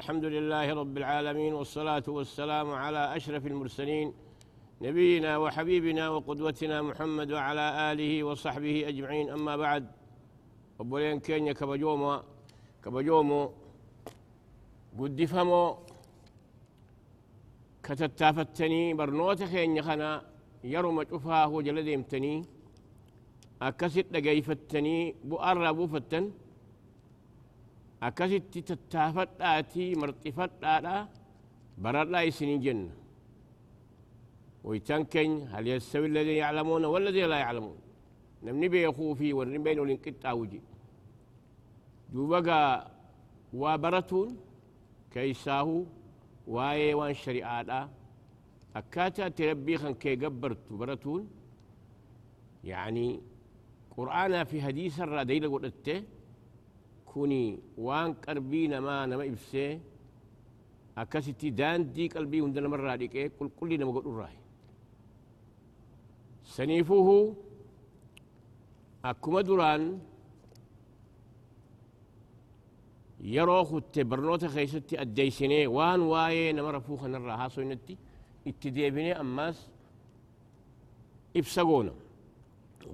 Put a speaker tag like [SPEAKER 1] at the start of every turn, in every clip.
[SPEAKER 1] الحمد لله رب العالمين والصلاة والسلام على أشرف المرسلين نبينا وحبيبنا وقدوتنا محمد وعلى آله وصحبه أجمعين. أما بعد أبولين كينيا كبجومو كبجومو قد فمو كتتافتني برنوت كينيا خنا يرو مجفاه جلد يمتني أكست لقيفتني بؤر بوفتن akkasitti tattaafadhaatii marxifadhaadha baradhaa isinin jenna. ويتان كين هل يستوي الذين يعلمون والذين لا يعلمون نمني بيخو في ورن بين ولنقطع وجي دوبقى وبرتون كيساهو واي وان شريعة أكاتا تربي خان كي قبرت برتون يعني قرآن في حديث الراديل قلت كوني وان قربي نما نما إبسي أكاسيتي دان دي قلبي هندنا مرة ديك كل كل نما قد الراي سنيفه أكما دران يرو خت برنوتا خيستي الديسيني وان واي نما رفوخ نرى هاسو نتي اتديبني أماس إبسقونا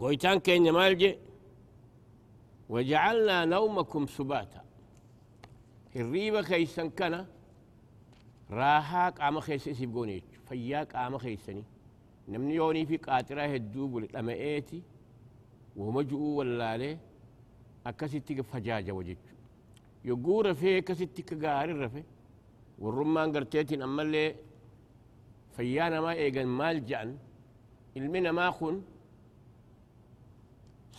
[SPEAKER 1] قويتان كين مالجي وجعلنا نومكم سباتا. الريبة كيسن كان راحا قام خيس سيبقوني فيا قام خيسني. نمني يوني في قاترة هدوب والأمئيتي ولا عليه أكسيتي فجاجة وجج يقول في كسيتي كغاري رفي. والرمان قرتيتين أما اللي فيانا ما إيقن مال جعن المنا ما خن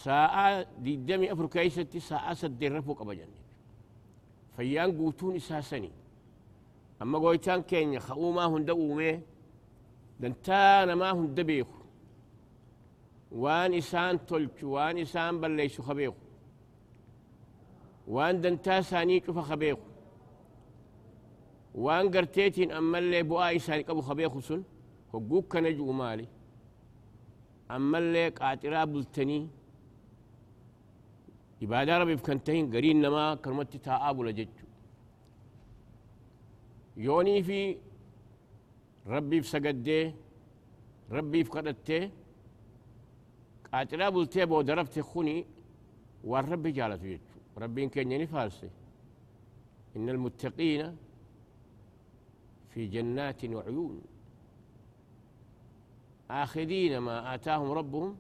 [SPEAKER 1] ساعة ديدمي أفر كيستي ساعة سدين رفو قبجن فيان قوتون إساسني أما قويتان كينيا خأو ما هن دقومي دنتانا ما هن دبيخو وان إسان تلچو وان إسان بليسو خبيخو وان دنتا ساني شوف خبيخو وان قرتيتين أما اللي بؤا إساني قبو خبيخو سن هقوك كنجو مالي. أما اللي قاترا بلتني عبادة ربي فكنتين قرين نما كرمت تاءاب لجج يوني في ربي فسجدة ربي فقدته قاتلا بلتي بو درفت خوني والرب جالت يجو ربي كان يعني فارسي. إن المتقين في جنات وعيون. آخذين ما آتاهم ربهم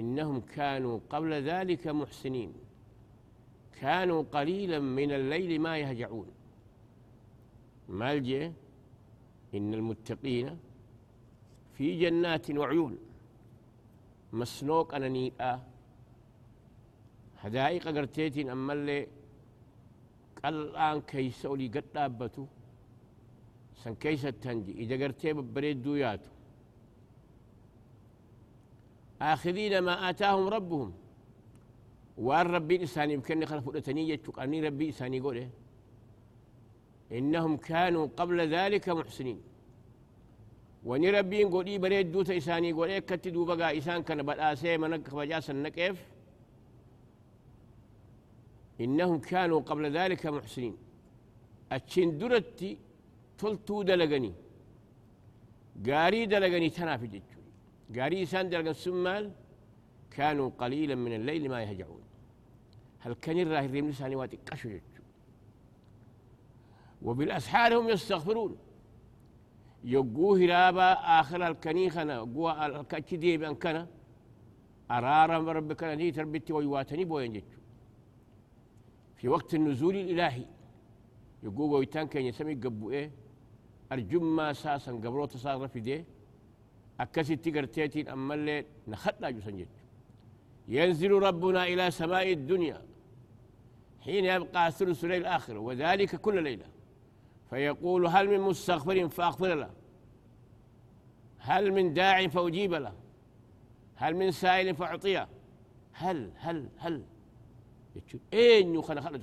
[SPEAKER 1] إنهم كانوا قبل ذلك محسنين. كانوا قليلا من الليل ما يهجعون. مالجة إن المتقين في جنات وعيون. مسنوق أنا نيئة. حدائق قرتيتين أما اللي قلان كيسولي قد دابتو. سن كيسة تنجي. إذا قرتي ببريد دوياتو. آخذين ما آتاهم ربهم. وأن ربي إساني يمكن خلفوا الأتنية أني ربي إساني قوله إنهم كانوا قبل ذلك محسنين. وني ربي قولي بريد دوتا إساني قوله كتدو بقى إسان كان بالآسي منك فجاسا نكيف إنهم كانوا قبل ذلك محسنين. أتشين درتي تلتو دلقني. قاري دلقني تنافي جتشو قاري إسان دلقن سمال كانوا قليلا من الليل ما يهجعون. هل كان الراه الريم لساني واتي جتشو وبالأسحار هم يستغفرون. يقوه رابا آخر الكنيخنا قوة الكتدي بأن كان. أرارا ربك نتي تربتي ويواتني بوين جتشو في وقت النزول الإلهي يقول ويتان كان يسمي قبو إيه أرجما ساسا قبرو تصار في ديه. أكسي تقرتيتين أما اللي نخطنا جسنجد ينزل ربنا إلى سماء الدنيا حين يبقى ثلث الليل الآخر وذلك كل ليلة. فيقول هل من مستغفر فأغفر له. هل من داع فأجيب له. هل من سائل فأعطيه. هل هل هل.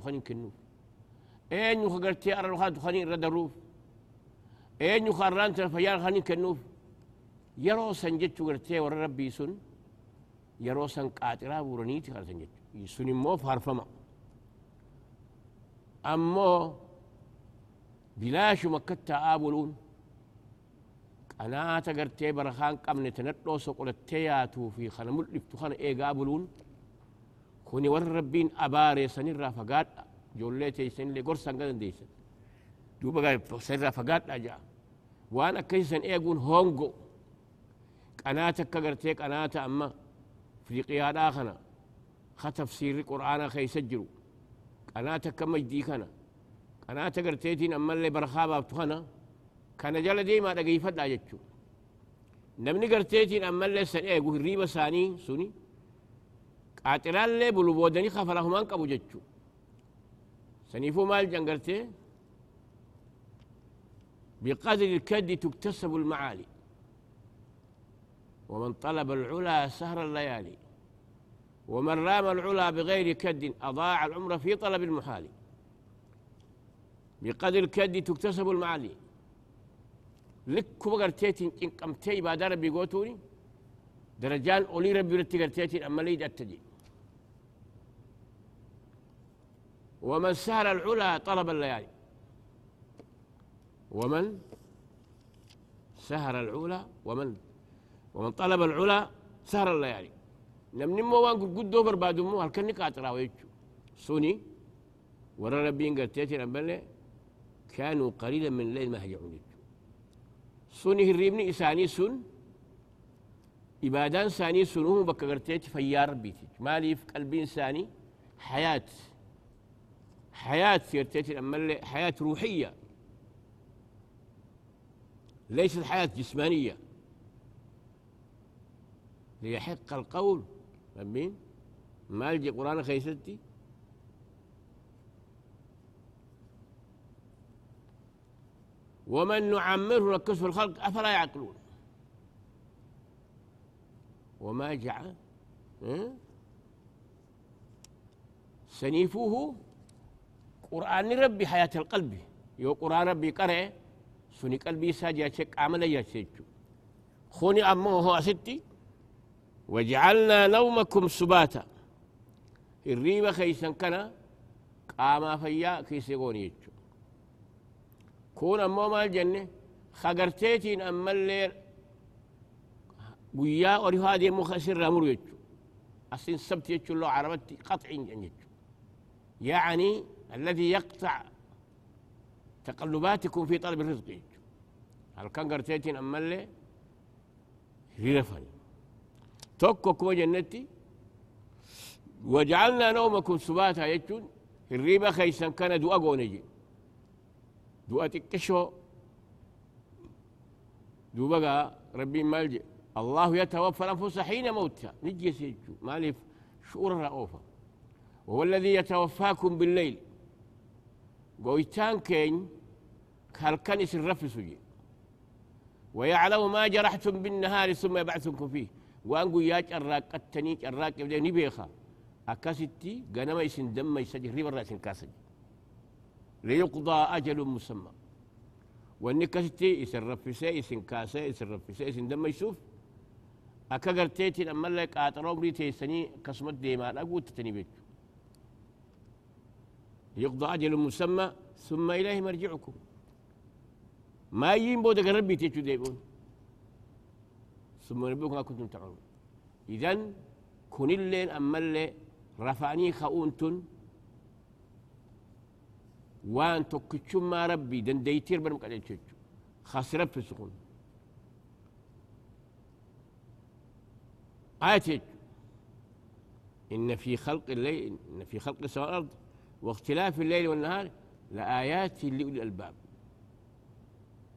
[SPEAKER 1] kan hin kennuuf eenyu ka gartee arra kadhatu kan irra daruuf eenyu ka arraan tana fayyaa kan hin kennuuf yeroo san jechuu gartee warra rabbii sun yeroo san qaaxiraa buuraniiti kadhatan jechuu sun immoo faarfama أمو بلاش مكتا آبلون أنا تقرتي برخان قمني تنطو سقلتياتو في خنا ملفتو خنا إيه قابلون خوني ور ربين أباري سنرا فقات جوليتي سن لي قرصان قدن ديسن. دوبا قال سنرا فقات أجا. وأنا كيسن قون هونغو. قناتك كقرتي قناة أما في قيادة خنا ختفسير القرآن خي سجلوا قناتك كم مجدي خنا قناة قرتيتين أما اللي برخابة بتخنا كان جل ديما دقي فدا جتشو نمني قرتيتين أما اللي سن إيه قول ريبا ساني سوني. قاتلان اللي بلو بودني خفرهم أنقبو جتشو. سنيفو مال جنقرتي بقدر الكد تكتسب المعالي. ومن طلب العلا سهر الليالي ومن رام العلا بغير كد أضاع العمر في طلب المحال. بقدر الكد تكتسب المعالي. لك بقرتيتين إن قمتي بعد ربي قوتوني درجان أولي ربي رتي قرتيتين أما ليد أتجي ومن سهر العلا طلب الليالي. ومن سهر العلا ومن ومن طلب العلا سهر الليالي نمني مو وان قد دوبر بعد مو هل كان قاطرا ويجو سوني ورا ربي قرتيتي نبلي كانوا قليلا من الليل ما هجعون سوني هريبني إساني سن إبادان ساني سنوه بك قرتيتي فيا ربي مالي في قلبي إنساني حياة حياة سيرتيتي أما حياة روحية. ليست حياة جسمانية. ليحق القول. فاهمين ما يجي قرآن خيستي. ومن نعمره نكس في الخلق أفلا يعقلون؟ وما جعل سنيفوه قرآن ربي حياة القلب. يو قرآن ربي قرأ سني قلبي ساجا شك عمل يسيجو خوني أمه هو ستي وجعلنا نومكم سباتا. الريبة خيسا كان قاما فيا كيسيقون يجو. كون أمو ما الجنة خقرتيتين أما الليل ويا أوري هذه مخسر رامر يجو. أصين سبت يجو الله عربتي قطع يجو. يعني الذي يقطع تقلباتكم في طلب الرزق هل كان قرتيتين أما توكو كما جنتي وجعلنا نومكم سباتا يجون الريبة خيسا كان دو أقو نجي دو أتكشو دو بقى ربي مالجي الله يتوفى الأنفس حين موتها نجي سيجو مالي شعور رؤوفة وهو الذي يتوفاكم بالليل قويتان كين كالكنس الرفس ويعلم ما جرحتم بالنهار ثم يبعثكم فيه وان قويا جراك التاني جراك يبدأ نبيخا أكاستي غنما يسن دم يسجي ريب الرأس كاسج ليقضى أجل مسمى وان كاستي يسن رفسي يسن كاسا يسن رفسي يسن دم يسوف أكا قرتيتي لما لك آتروم لي تيساني كسمت ديمان أقوت تتني بيك ليقضى أجل مسمى ثم إليه مرجعكم ما يين بودك ربي تيتو ديبون ثم ما كنتم تعملون إذن كن اللين أما اللي رفعني خؤونتن وأن تكتشم ما ربي. دن ديتير بن مقدر تشجو خسر في سكون آية إن في خلق الليل إن في خلق السماء والأرض. واختلاف الليل والنهار لآيات لأولي الألباب.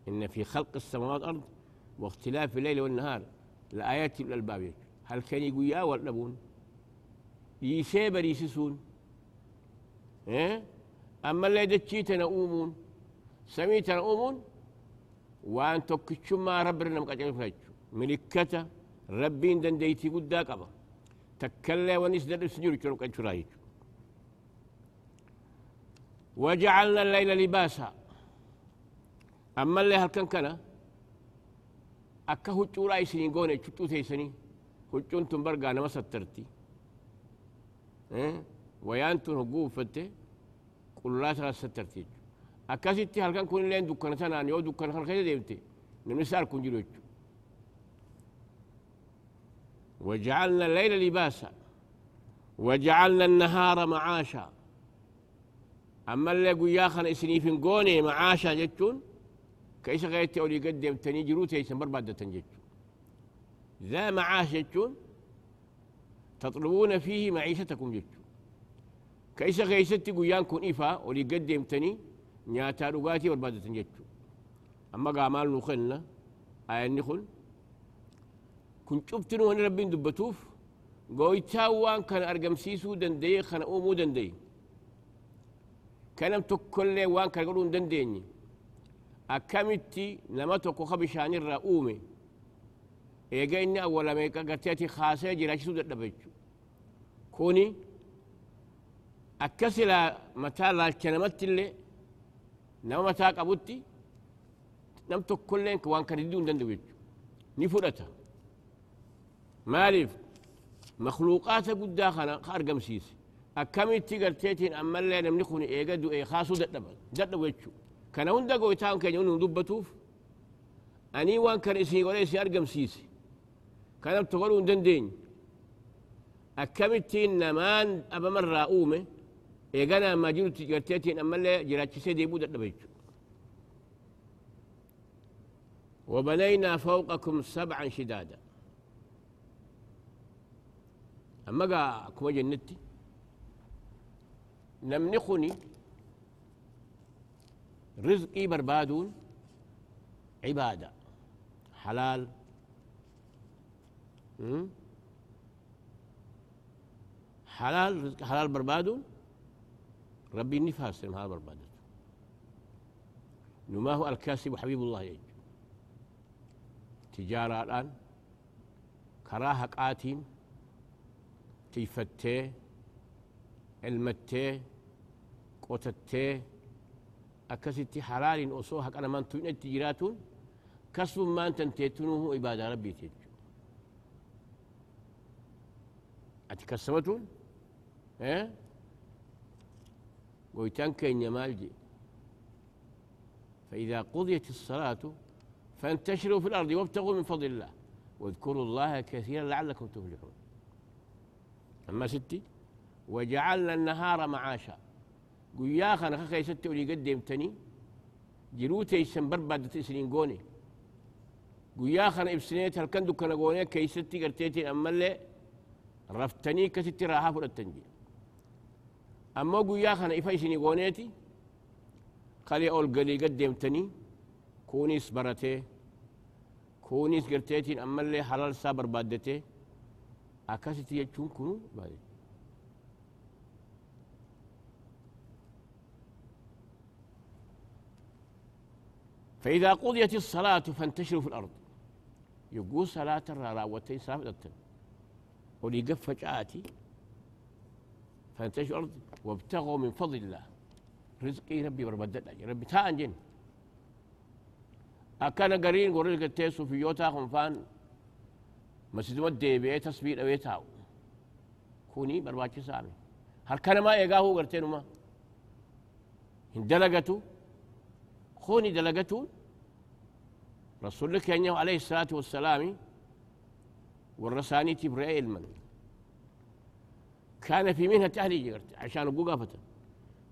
[SPEAKER 1] إن في خلق السماوات والأرض واختلاف الليل والنهار لآيات الألباب هل كان يقول يا والنبون يسيب يسسون. إيه؟ أما اللي دتشي تنؤمون سمي تنؤمون وأن تكتشم ما ربنا مقاطعين فلاجو ملكة ربين دن ديتي قد قبا تكلا ونس در سجور كرم قد وجعلنا الليل لباسا. أما اللي هل كان كان؟ Akka huccuudhaa isinii goone huccuu teessanii huccuun tun bargaa nama sattarti. Wayaan tun hogguu uffatte قلولا ترى سترتي أكاسيتي هل كان كون لين دكان تنان يو دكان خان خير ديمتي نمني سار كون جلوج وجعلنا الليل لباسا وجعلنا النهار معاشا أما اللي قويا خان إسني في قوني معاشا جتون كيس غيرتي أولي قدم تني جروتي يسمر بعد تنجتون ذا معاش جتون تطلبون فيه معيشتكم جتون كيس غيستي قيان كون إفا ولي قدم تني نياتا رغاتي والبادة تنجتو أما قامال نخلنا آية نخل. كن شفتنو هن ربين دبتوف قويتا وان كان أرقم سيسو دندي خان أومو دندي كلام تكل وان كان يقولون دنديني. أكمتي لما تكو خبشان الرؤومي إيجا إني أولا ميكا خاصة جراش سودة دبجو كوني mataa laalchanamatti illee nama mataa qabutti nam tokkolleen waan kana diduu hin danda'u jechuudha ni fudhata maaliif makluuqaata guddaa kana ka argamsiise akkamitti garteetiin ammallee namni kun eega du'e kaasuu dadhaba كان هندا قويتان كان يونو دبتوف أني وان كان إسي قريسي أرقم سيسي كان تقولون دن دين أكمتين نمان أبا مرة أومي إيقانا ما جيرو تجرتيتين أما اللي جيرات سيدي بودت نبيت وبنينا فوقكم سبعا شدادا أما قا كما جنتي نمنخني رزقي بربادون عبادة. حلال. حلال رزق حلال بربادون ربي نفاس هذا بربادته ما هو الكاسب حبيب الله يجي تجارة الآن. كراهة قاتين. تيفتي علمتي قوتتي أكستي حلال أصوها أنا من تون التجاراتون كسب ما أنت تيتونه عبادة ربي تيجو أتكسبتون إيه ويتنكن يمالجي فإذا قضيت الصلاة فانتشروا في الأرض وابتغوا من فضل الله واذكروا الله كثيرا لعلكم تفلحون أما ستي وجعلنا النهار معاشا قيا خنا خي ستي ولي قدمتني جروتي سن بربادة سنين قوني. قيا خنا إبسنيت هل كندو كان قوني كي ستي قرتيتي أما اللي رفتني كستي راها فرتنجي أما قيا خنا إفا سنين قونيتي. خلي أول قلي قدمتني كونيس برته كونيس قرتيتين أما اللي حلال سابر بادته أكاسيتي يجون فإذا قضيت الصلاة فانتشروا في الأرض. يقول صلاة الراوتين سافدة وليقف فجآتي فانتشروا الأرض وابتغوا من فضل الله. رزقي ربي بربدت ربي تاء جن أكان قرين قرين قتيسو في يوتا خنفان. مسجد ودي بيه تصوير أوي تاو كوني برباكي سامي. هل كان ما إيقاهو قرتينو ما؟ دلقتو خوني دلقتو رسول لك عليه الصلاة والسلام والرساني تبرئ المن كان في منها تهلي عشان أبو فتن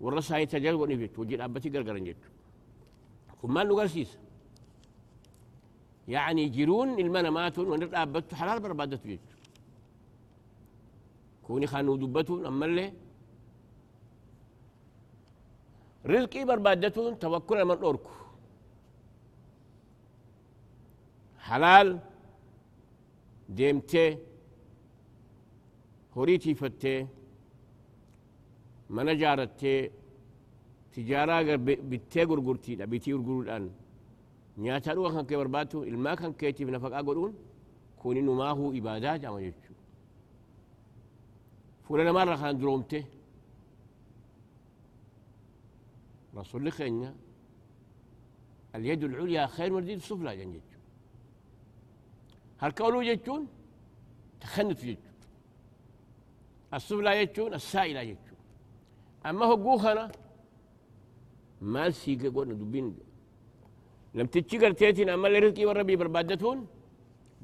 [SPEAKER 1] والرساني تجل ونفيت وجي أبتي قرقرن جيت وما نقرسيس يعني جيرون المناماتون ونرأبتو حلال بربادتو جيت. كوني خانو دبتون أما اللي رزقي بربادتون توكل من أوركو. حلال من جارتي تجارة بتي غرغرتي بتي غرغر الآن نياتا روح كان كبر باتو إلما كان كيتي بنفق أقولون كوني ما هو إبادة جامع يجو فلان مرة خان درومته رسول الله خينيا. اليد العليا خير من اليد السفلى جنجت هل كولو يجون؟ تخنت يجون. السفلى يجون السائلة يجون. أما هو قوخنا ما سيقى قولنا دبين. لم تتشكر تيتين أما لرزقي والربي بربادتون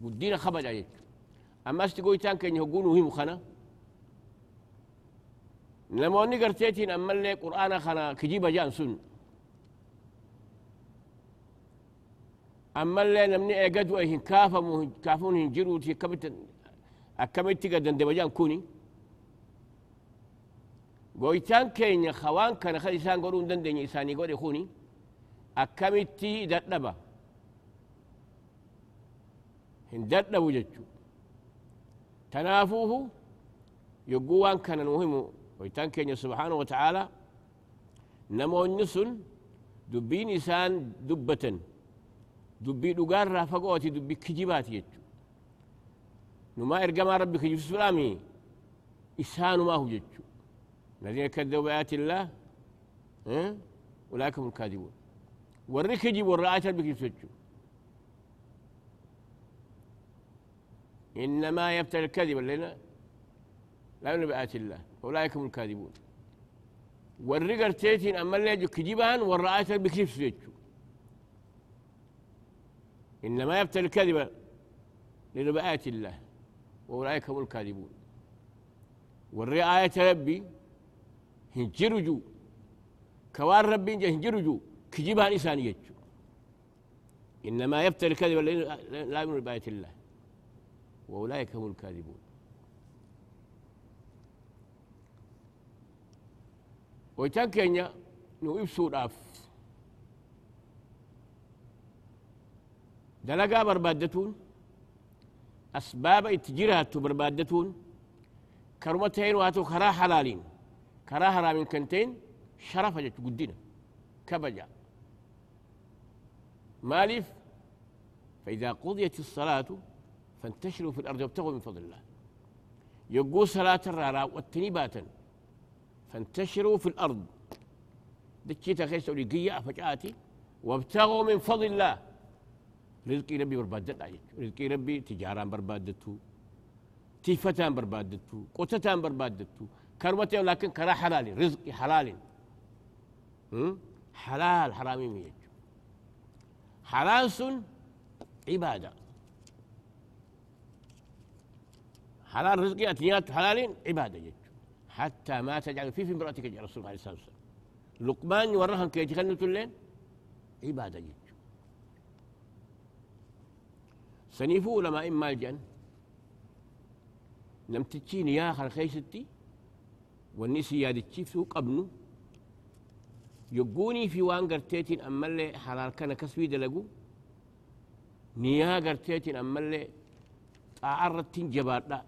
[SPEAKER 1] ودينا خبج عليك أما استقوي تانك إنه قولوا هم خنا لما أني قرتيتين أما اللي قرآن خنا كجيب جان سنة أما اللي نمني أجد وإهن كافة كافون هنجروا تي كبت أكمل تجد عند بجان كوني. قويتان كين خوان كان خلي سان قرون دن دني إنساني قري خوني. أكمل تي دت نبا هندت نبو جتشو تنافوه يقوان كان مهم قويتان كين سبحانه وتعالى. نمو النسل دبين إنسان دبتن. دب دبي دوغار رافقوتي دبي كجبات يجو نما ارغما ربك يوسف سلامي إسان ما هو يجو الذين كذبوا بآيات الله ها أولئك هم الكاذبون وريك يجي ورآيت ربك يسجو إنما يبتل الكذب لنا لا من بآيات الله أولئك هم الكاذبون وريك ارتيتين أما اللي يجو كجبان ورآيت ربك يسجو إنما يفتر الكذب لنا بآيات الله وأولئك هم الكاذبون. ayata rabbi hinjirujuu كوان ربي هنجرجو كجيبان إسان يجو. إنما يفتر الكذب لا يؤمن بآية الله. وأولئك هم الكاذبون. ويتان كينيا نو إبسو دلقا بربادتون أسباب اتجيرها بربادتون كرمتين واتو كرا حلالين كرا حرامين كنتين شرفة قدنا كبجا مالف فإذا قضيت الصلاة فانتشروا في الأرض وابتغوا من فضل الله يقول صلاة الرارا والتنباتا فانتشروا في الأرض دكيتا خيس لقيا فجأتي وابتغوا من فضل الله رزقي ربي بربادت رزقي ربي تجارة بربادته تيفتان بربادته قوتتان بربادته كرمتين لكن كرا حلال رزقي حلال. حلال حرامي ميج حلال سن عبادة. حلال رزقي أتنيات حلال عبادة جج حتى ما تجعل في في امرأتك يا رسول الله عليه الصلاة والسلام. لقمان ورهن كي يتخنوا الليل عبادة جج سنيفو لما إما الجن لم تتشيني يا خل خيستي والنسي يا دتشيف قبنو يقوني في وان قرتيتين أما اللي حلال كان كسوي دلقو نيا قرتيتين أما اللي تعرضتين جبارنا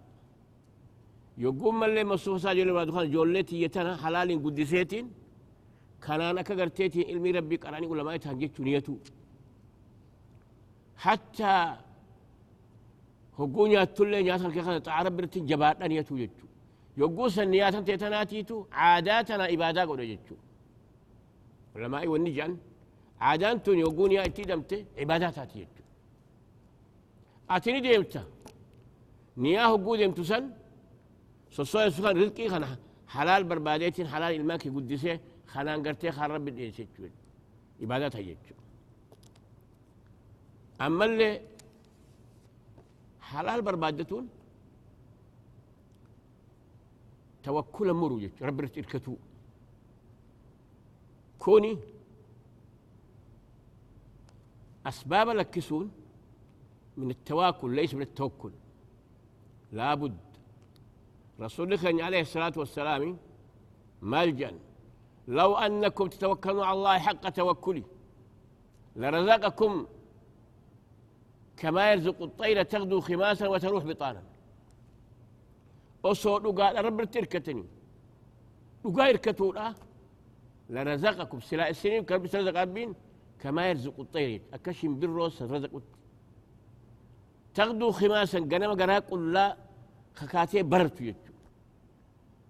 [SPEAKER 1] يقوم مالي مصوف ساجل ما دخل جولتي يتنا حلال قدسيتين؟ كان أنا كقرتيتين علمي ربي قراني ولا ما يتهجت نيتو. حتى هقوني أتولي نياتنا كيخنا تعرب برتين جبارنا نيتو يجو يقول سنياتنا تيتناتيتو عاداتنا إبادة قد يجو علماء والنجان عادان تون يقول يا اتي دمت عبادات اتي اتني ديمتا نياه قود يمتسن سوسوي سخان رزقي خنا حلال برباديتين حلال الماكي قدسي خنان قرتي خان رب ديسي عبادات هيجو حلال بربادتون توكل مرو رب رتلكتو كوني أسباب لكسون من التواكل ليس من التوكل. لابد رسولك عليه الصلاة والسلام ملجأ. لو أنكم تتوكلون على الله حق توكله لرزقكم كما يرزق الطير تغدو خماسا وتروح بطانا. أصول قال رب تركتني وقاير كتولا لرزقكم سلاء السنين كرب رزق ربين كما يرزق الطير. أكشم بالروس رزق تغدو خماسا قنم قراق لا. خكاتي برت يجو.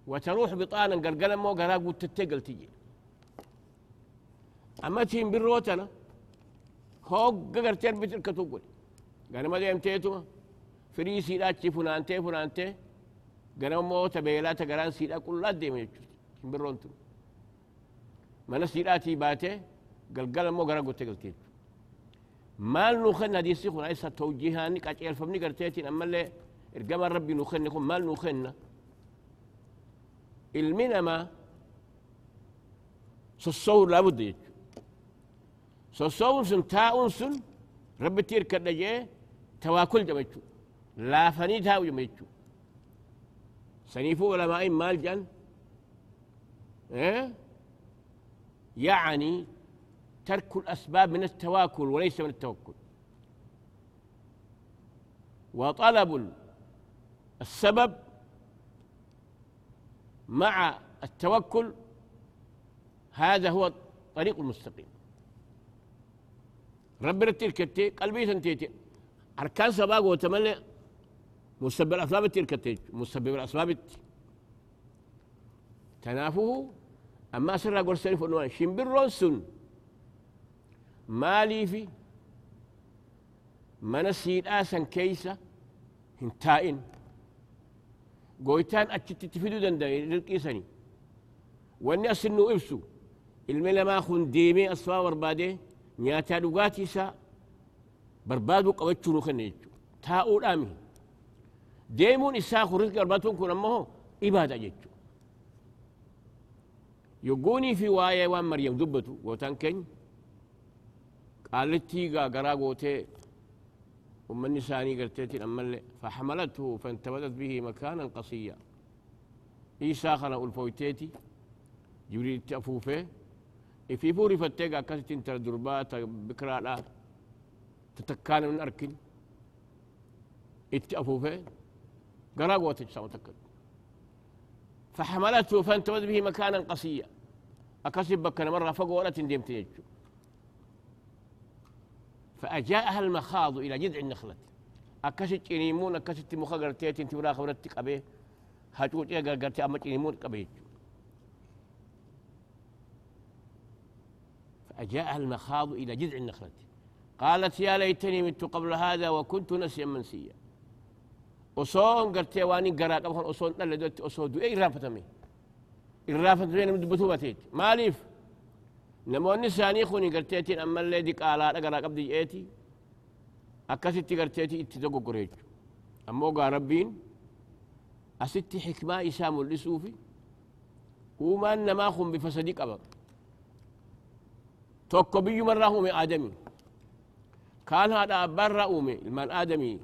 [SPEAKER 1] وتروح بطانا قرقنا مو قراق وتتقل تجي. أما تيم بالروتنا. هوق قرتين بتلك تقول قنم ديم تيتو فري سيدات فنانتي فنانتي قنم مو تبيلات قران سيدا كل لا ديم يجو بالرونتو mana siidhaatii baatee galgala immoo gara gottee galtee maal nuu kenna hadiisni kun isa tawjihaanni qaceelfamni garteetiin ammallee ergamaan rabbi nuu kenne kun maal nuu kenna ilmi namaa sossowuu laabudda jechu sossowuun sun taa'uun sun rabbitti hirkadha jee tawaakul jama jechu laafanii taa'u jama سنيفو علماء مال جان إيه؟ يعني ترك الأسباب من التواكل وليس من التوكل. وطلب السبب مع التوكل هذا هو الطريق المستقيم. ربنا تلك قلبي سنتيتي أركان سباق وتملي مسبب الأسباب تلك مسبب الأسباب تنافه. أما سر أقول سنف أنوان شمبرون سن مالي في من السيد آسن كيسة هنتائن. قويتان أجت تفيدو دندن للقيسني وأني أسنو إبسو. الملما خن ديمي أصفا وربادي نياتا لغاتي سا بربادو قوتشو نخنيجو تاؤ الآمي deemuun isaa kun rizqi arbaatuun kun ammoo ibaada jechu yoggoonii fi waa'ee waan maryam dubbatu gootaan keenya qaalittii gaagaraa gootee ummanni isaanii garteetiin ammallee faxamalathu fantabadat bihi makaanan qasiyya isaa kana ulfooyteeti jibriilitti afuufee ifii fuurifattee ga akkasittiin tara durbaa ta bikiraadha takkaana hin arkin itti afuufee قرا سوا تكد فحملته فانتبذ به مكانا قصيا. أكسب بكنا مرة فوق ولا تندم تيجو. فأجاءها المخاض إلى جذع النخلة. أكست إنيمون أكست مخا قرتيت انت ولا خبرتك أبيه هاتوت إيه قرتي أما إنيمون قبيه فأجاءها المخاض إلى جذع النخلة. قالت يا ليتني مت قبل هذا وكنت نسيا منسيا. وصون قرت واني قرا قبل وصون نل دوت وصون دو اي رافت مي الرافت مي نمد ما ليف نمو النساني خوني قرتيت أما اللي دي قالا قرا قبل دي ايتي اكاسي تي قرتيتي اتدقو قريج اما ربين اسيتي حكمة إسام اللي سوفي وما انما خون بفسدي قبل. توكو بيو مراهو من آدمي. Kaan haadha abbaarraa uume ilmaan aadamii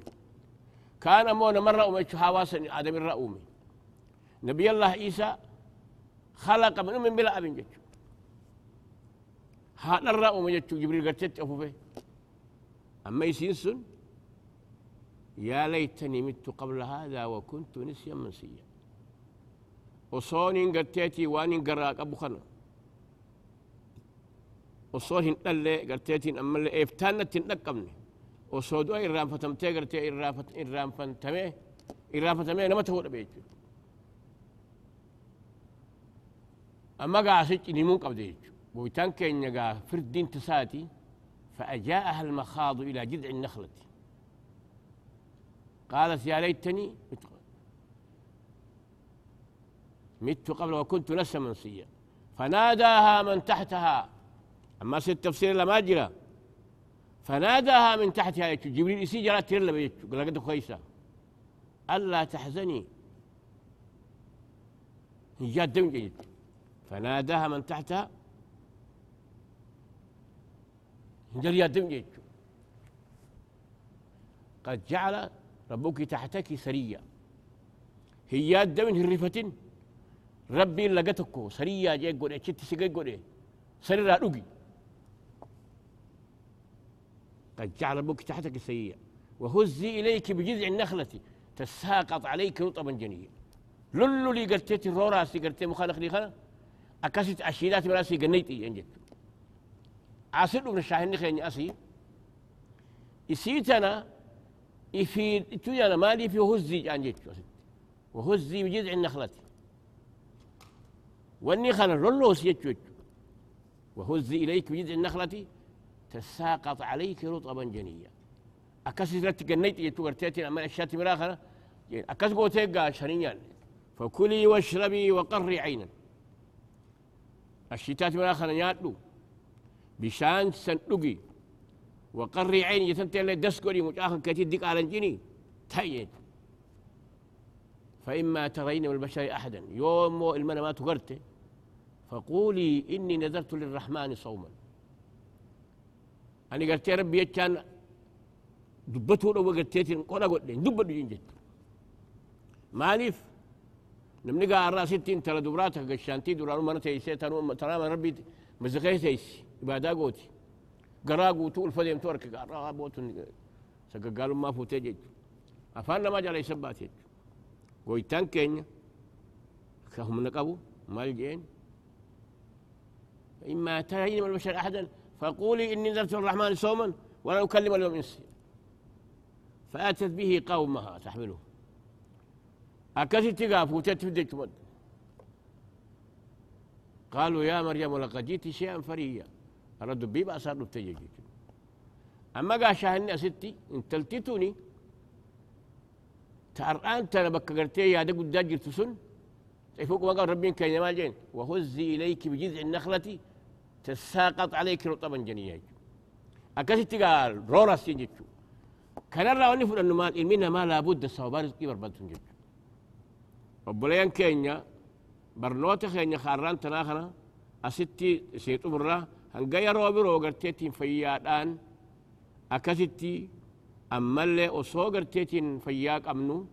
[SPEAKER 1] كان مونا مرة أمي حواس آدم الرأومي نبي الله عيسى خلق من أم بلا أبن جتشو. هذا الرأومي جتشو جبريل قرتت أفوفي. أما يسينسن يا ليتني مت قبل هذا وكنت نسيا منسيا. وصوني قرتيتي واني قراك أبو خنا وصو هن دل غرتين امل افتان تن دقمن وصو دو ايران فتم تي غرت ايران فت ايران أنا ما تقول بيت اما غاسج ني مون قبدي بو تان كين نغا تساتي فأجاءها المخاض إلى جذع النخله قالت يا ليتني مت مت قبل وكنت نسى منسيا فناداها من تحتها أما ست تفسير لما جرى فناداها من تحتها يتشو جبريل يسي تيرلا بيتشو قال لقد كويسة. ألا تحزني. هي دم جيد. فناداها من تحتها. جري دم جيد. قد جعل ربك تحتك سريا هي دم هرفة ربي لقتكو. سريا جاي قولي. قولي. سريرا لقي قد جعل ربك تحتك سيئا. وهزي إليك بجذع النخلة. تساقط عليك رطبا جنيا. لولو لي قرتيت الروراسي قرتي مخالق لي خنا أكست أشيدات براسي قنيتي أنجت عاصر ابن الشاهن خيني أسي إسيتنا يفيد تجانا مالي في هزي أنجت وهزي بجذع النخلة. خنا لولو سيتشوت وهزي إليك بجذع النخلة. تساقط عليك رطبا جنيا أكاس رت جنيت يتوغرتيتي أما الشات مراخنا أكاس قوتيقا شريان. فكلي واشربي وقري عينا. الشتات من آخر يادو بشان سندقي وقري عيني يتنتي اللي دسكولي مجاخن كتير ديك على الجني تهيت. فإما ترين من البشر أحدا. يوم المنا ما فقولي إني نذرت للرحمن صوما. أنا قلت يا ربي يتشان دبته لو قلتيت قولا قلت دبته جنجت مالف نمني قال راسيتين ترى دبراتك قشانتي دورانو مرة تيسي ترى من ربي مزقه تيسي إبادا قوتي قرا قوتو الفديم تورك قرا بوتو سقا قالوا ما فوتي أفانا ما جالي سباتي قويتان كينيا كهم نقبو مال جين إما تهين من البشر أحدا فقولي إني نذرت الرحمن صوما ولا أكلم اليوم إنسي فأتت به قومها تحمله. أكثت تقاف وتتفدك قالوا يا مريم لقد جئت شيئا فريا. ردوا بيبا صار تجيجي أما قال شاهني أستي إن تلتتوني تأرآن تنا بك قرتي يا دق الدجر تسن. فوق ما قال ربين كان جين وهزي إليك بجذع النخلة تساقط عليك رطبا جنيا أكاسي تقال رورا سينجتو كان الرا ونفر أنه مال إلمينا ما لابد الصوبار يسكي بربان سنجتو وبليان كينيا برنوتا خينيا خاران تناخنا أستي سيت أمرا هنقايا روبر وقرتيتين فيادان. أكاسي أمالي وصوغر تيتين فياك أمنو.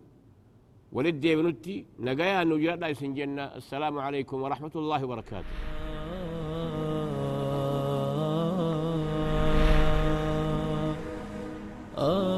[SPEAKER 1] ولدي بنوتي نقايا نجرد أي سنجنة السلام عليكم ورحمة الله وبركاته. Oh.